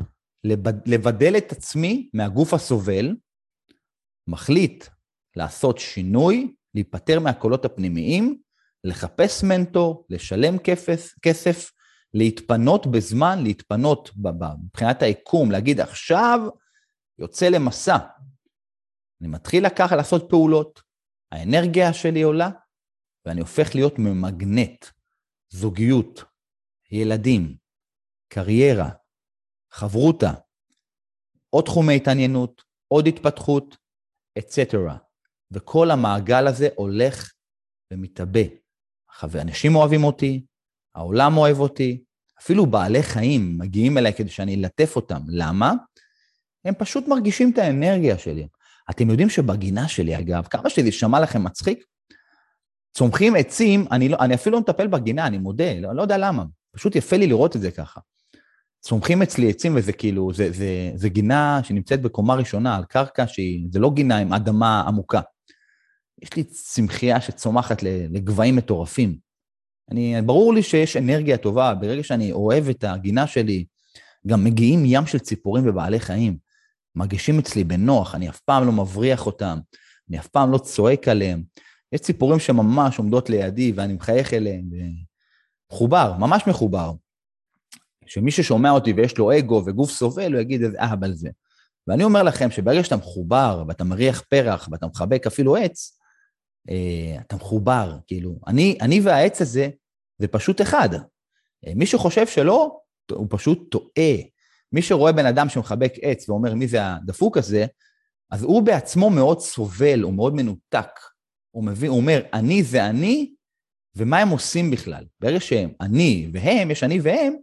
לבדל את עצמי מהגוף הסובל, מחליט לעשות שינוי, להיפטר מהקולות הפנימיים, לחפש מנטור, לשלם כסף, כסף להתפנות בזמן, להתפנות מבחינת היקום, להגיד עכשיו יוצא למסע. אני מתחיל לקחת לעשות פעולות, האנרגיה שלי עולה, ואני הופך להיות ממגנט, זוגיות, ילדים, קריירה, חברותה, עוד תחומי התעניינות, עוד התפתחות, אצטרה. וכל המעגל הזה הולך ומתאבא. אנשים אוהבים אותי, העולם אוהב אותי, אפילו בעלי חיים מגיעים אליי כדי שאני אלטף אותם. למה? הם פשוט מרגישים את האנרגיה שלי. אתם יודעים שבגינה שלי, אגב, כמה שזה יישמע לכם מצחיק, צומחים עצים, אני, לא, אני אפילו לא מטפל בגינה, אני מודה, לא, לא יודע למה. פשוט יפה לי לראות את זה ככה. צומחים אצלי עצים וזה כאילו, זה, זה, זה גינה שנמצאת בקומה ראשונה על קרקע שהיא, זה לא גינה עם אדמה עמוקה. יש לי צמחייה שצומחת לגבהים מטורפים. אני, ברור לי שיש אנרגיה טובה, ברגע שאני אוהב את הגינה שלי, גם מגיעים ים של ציפורים ובעלי חיים. מרגישים אצלי בנוח, אני אף פעם לא מבריח אותם, אני אף פעם לא צועק עליהם. יש ציפורים שממש עומדות לידי ואני מחייך אליהם, מחובר, ממש מחובר. שמי ששומע אותי ויש לו אגו וגוף סובל, הוא יגיד איזה אהב על זה. ואני אומר לכם שברגע שאתה מחובר ואתה מריח פרח ואתה מחבק אפילו עץ, אתה מחובר, כאילו. אני, אני והעץ הזה, זה פשוט אחד. אה, מי שחושב שלא, הוא פשוט טועה. מי שרואה בן אדם שמחבק עץ ואומר מי זה הדפוק הזה, אז הוא בעצמו מאוד סובל, הוא מאוד מנותק. הוא, מבין, הוא אומר, אני זה אני, ומה הם עושים בכלל? ברגע שהם אני והם, יש אני והם,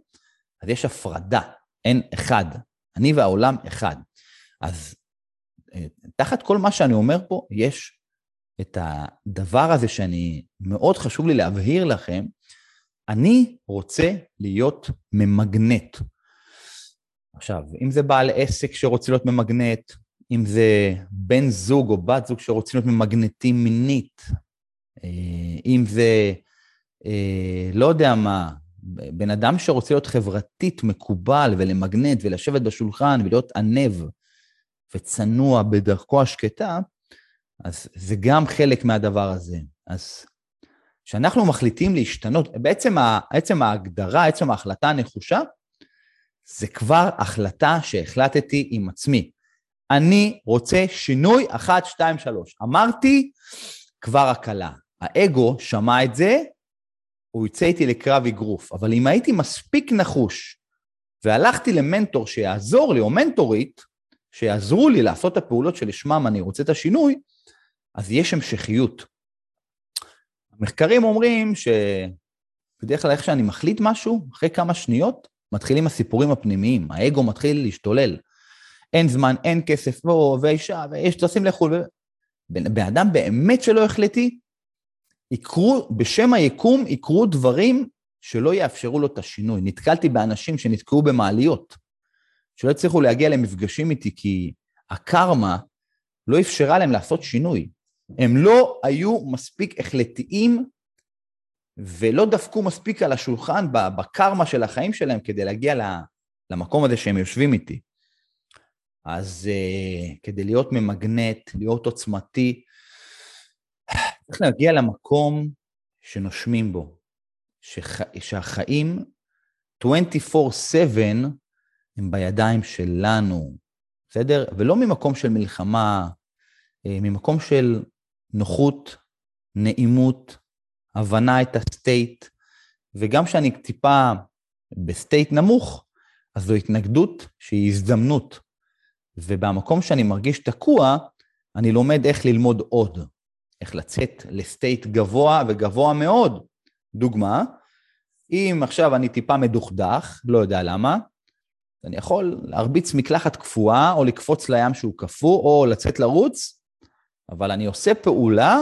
אז יש הפרדה, אין אחד. אני והעולם אחד. אז אה, תחת כל מה שאני אומר פה, יש את הדבר הזה שאני, מאוד חשוב לי להבהיר לכם, אני רוצה להיות ממגנט. עכשיו, אם זה בעל עסק שרוצה להיות ממגנט, אם זה בן זוג או בת זוג שרוצים להיות ממגנטים מינית, אה, אם זה, אה, לא יודע מה, בן אדם שרוצה להיות חברתית מקובל ולמגנט ולשבת בשולחן ולהיות ענב וצנוע בדרכו השקטה, אז זה גם חלק מהדבר הזה. אז כשאנחנו מחליטים להשתנות, בעצם, ה, בעצם ההגדרה, עצם ההחלטה הנחושה, זה כבר החלטה שהחלטתי עם עצמי. אני רוצה שינוי 1, 2, 3. אמרתי, כבר הקלה. האגו שמע את זה, הוא יצא איתי לקרב אגרוף. אבל אם הייתי מספיק נחוש והלכתי למנטור שיעזור לי, או מנטורית, שיעזרו לי לעשות את הפעולות שלשמם אני רוצה את השינוי, אז יש המשכיות. המחקרים אומרים שבדרך כלל איך שאני מחליט משהו, אחרי כמה שניות, מתחילים הסיפורים הפנימיים, האגו מתחיל להשתולל. אין זמן, אין כסף, בוא, ואישה, ויש טסים לחו"ל. בן אדם באמת שלא החלטי, יקרו, בשם היקום יקרו דברים שלא יאפשרו לו את השינוי. נתקלתי באנשים שנתקעו במעליות, שלא הצליחו להגיע למפגשים איתי כי הקרמה לא אפשרה להם לעשות שינוי. הם לא היו מספיק החלטיים ולא דפקו מספיק על השולחן בקרמה של החיים שלהם כדי להגיע למקום הזה שהם יושבים איתי. אז uh, כדי להיות ממגנט, להיות עוצמתי, צריך להגיע למקום שנושמים בו, שח... שהחיים 24/7 הם בידיים שלנו, בסדר? ולא ממקום של מלחמה, אה, ממקום של נוחות, נעימות, הבנה את ה state, וגם כשאני טיפה ב state נמוך, אז זו התנגדות שהיא הזדמנות. ובמקום שאני מרגיש תקוע, אני לומד איך ללמוד עוד, איך לצאת לסטייט גבוה וגבוה מאוד. דוגמה, אם עכשיו אני טיפה מדוכדך, לא יודע למה, אני יכול להרביץ מקלחת קפואה, או לקפוץ לים שהוא קפוא, או לצאת לרוץ, אבל אני עושה פעולה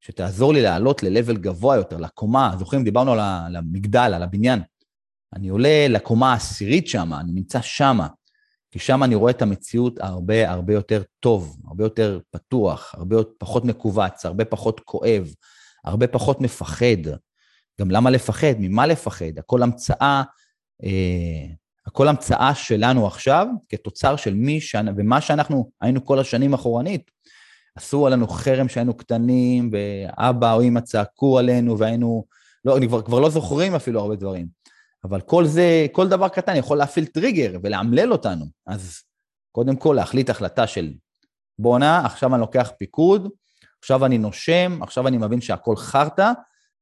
שתעזור לי לעלות ל-level גבוה יותר, לקומה. זוכרים, דיברנו על המגדל, על הבניין. אני עולה לקומה העשירית שם, אני נמצא שם, כי שם אני רואה את המציאות הרבה הרבה יותר טוב, הרבה יותר פתוח, הרבה פחות מכווץ, הרבה פחות כואב, הרבה פחות מפחד. גם למה לפחד? ממה לפחד? הכל המצאה, אה, הכל המצאה שלנו עכשיו, כתוצר של מי ש... ומה שאנחנו היינו כל השנים אחורנית. עשו עלינו חרם כשהיינו קטנים, ואבא או אמא צעקו עלינו, והיינו... לא, כבר, כבר לא זוכרים אפילו הרבה דברים. אבל כל זה, כל דבר קטן יכול להפעיל טריגר ולאמלל אותנו. אז קודם כל להחליט החלטה של בואנה, עכשיו אני לוקח פיקוד, עכשיו אני נושם, עכשיו אני מבין שהכל חרטא,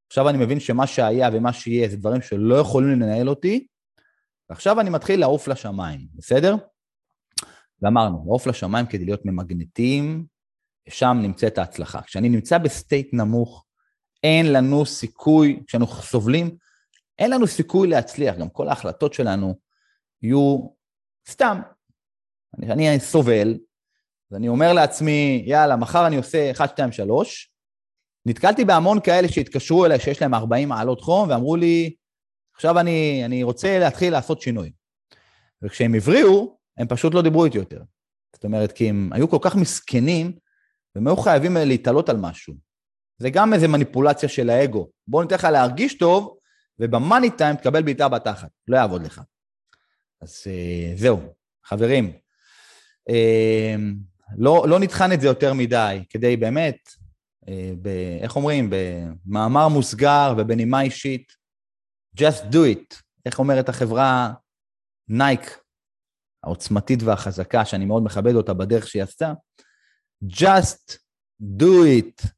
עכשיו אני מבין שמה שהיה ומה שיהיה זה דברים שלא יכולים לנהל אותי, ועכשיו אני מתחיל לעוף לשמיים, בסדר? ואמרנו, לעוף לשמיים כדי להיות ממגנטים, שם נמצאת ההצלחה. כשאני נמצא ב state נמוך, אין לנו סיכוי, כשאנחנו סובלים, אין לנו סיכוי להצליח, גם כל ההחלטות שלנו יהיו סתם. אני, אני סובל, ואני אומר לעצמי, יאללה, מחר אני עושה 1, 2, 3. נתקלתי בהמון כאלה שהתקשרו אליי שיש להם 40 מעלות חום, ואמרו לי, עכשיו אני, אני רוצה להתחיל לעשות שינוי. וכשהם הבריאו, הם פשוט לא דיברו איתי יותר. זאת אומרת, כי הם היו כל כך מסכנים, והם היו חייבים להתעלות על משהו. זה גם איזה מניפולציה של האגו. בוא ניתן לך להרגיש טוב, ובמאני טיים תקבל בעיטה בתחת, לא יעבוד לך. אז uh, זהו, חברים, uh, לא, לא נטחן את זה יותר מדי, כדי באמת, ב, איך אומרים, במאמר מוסגר ובנימה אישית, just do it, איך אומרת החברה נייק, העוצמתית והחזקה, שאני מאוד מכבד אותה בדרך שהיא עשתה, just do it.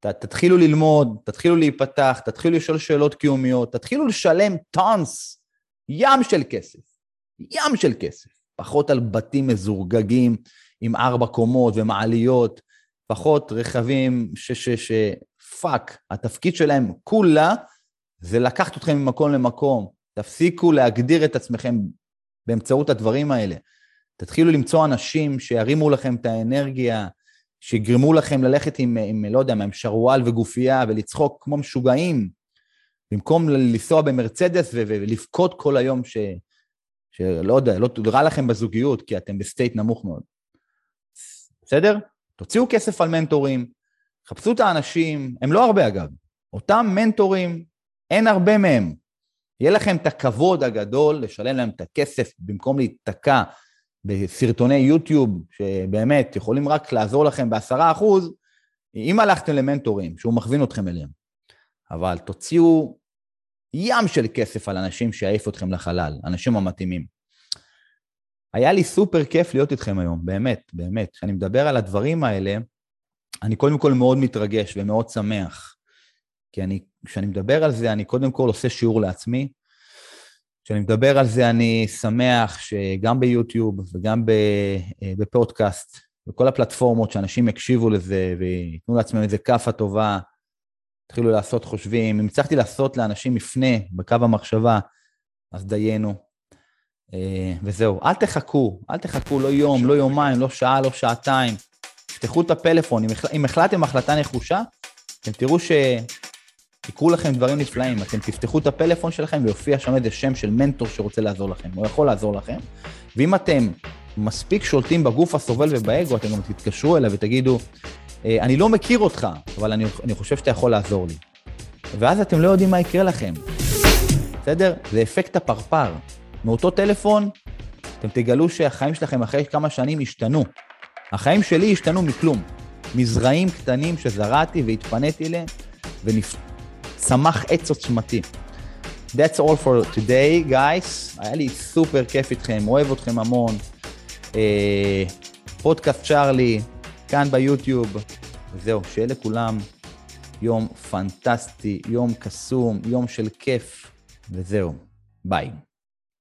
ת, תתחילו ללמוד, תתחילו להיפתח, תתחילו לשאול שאלות קיומיות, תתחילו לשלם tons, ים של כסף, ים של כסף. פחות על בתים מזורגגים עם ארבע קומות ומעליות, פחות רכבים ש... ש, ש fuck, התפקיד שלהם כולה זה לקחת אתכם ממקום למקום. תפסיקו להגדיר את עצמכם באמצעות הדברים האלה. תתחילו למצוא אנשים שירימו לכם את האנרגיה, שיגרמו לכם ללכת עם, עם לא יודע עם שרוואל וגופייה ולצחוק כמו משוגעים, במקום לנסוע במרצדס ולבכות כל היום ש... שלא יודע, לא רע לכם בזוגיות, כי אתם ב state נמוך מאוד. בסדר? תוציאו כסף על מנטורים, חפשו את האנשים, הם לא הרבה אגב, אותם מנטורים, אין הרבה מהם. יהיה לכם את הכבוד הגדול לשלם להם את הכסף במקום להיתקע בסרטוני יוטיוב, שבאמת יכולים רק לעזור לכם בעשרה אחוז, אם הלכתם למנטורים, שהוא מכווין אתכם אליהם. אבל תוציאו ים של כסף על אנשים שיעיפו אתכם לחלל, אנשים המתאימים. היה לי סופר כיף להיות איתכם היום, באמת, באמת. כשאני מדבר על הדברים האלה, אני קודם כל מאוד מתרגש ומאוד שמח. כי אני, כשאני מדבר על זה, אני קודם כל עושה שיעור לעצמי, כשאני מדבר על זה, אני שמח שגם ביוטיוב וגם אה, בפודקאסט, בכל הפלטפורמות, שאנשים יקשיבו לזה וייתנו לעצמם איזה כאפה טובה, התחילו לעשות חושבים. אם הצלחתי לעשות לאנשים מפנה בקו המחשבה, אז דיינו. אה, וזהו, אל תחכו, אל תחכו לא יום, לא יומיים, לא שעה, לא שעתיים. תפתחו את הפלאפון, אם החלטתם החלטה נחושה, אתם תראו ש... יקרו לכם דברים נפלאים, אתם תפתחו את הפלאפון שלכם ויופיע שם איזה שם של מנטור שרוצה לעזור לכם, הוא יכול לעזור לכם, ואם אתם מספיק שולטים בגוף הסובל ובאגו, אתם גם תתקשרו אליו ותגידו, אה, אני לא מכיר אותך, אבל אני, אני חושב שאתה יכול לעזור לי. ואז אתם לא יודעים מה יקרה לכם. בסדר? זה אפקט הפרפר. מאותו טלפון, אתם תגלו שהחיים שלכם אחרי כמה שנים השתנו. החיים שלי השתנו מכלום. מזרעים קטנים שזרעתי והתפניתי אליהם, וצמח עץ עוצמתי. That's all for today, guys. היה לי סופר כיף איתכם, אוהב אתכם המון. אה, פודקאסט צ'ארלי, כאן ביוטיוב. וזהו, שיהיה לכולם יום פנטסטי, יום קסום, יום של כיף, וזהו, ביי.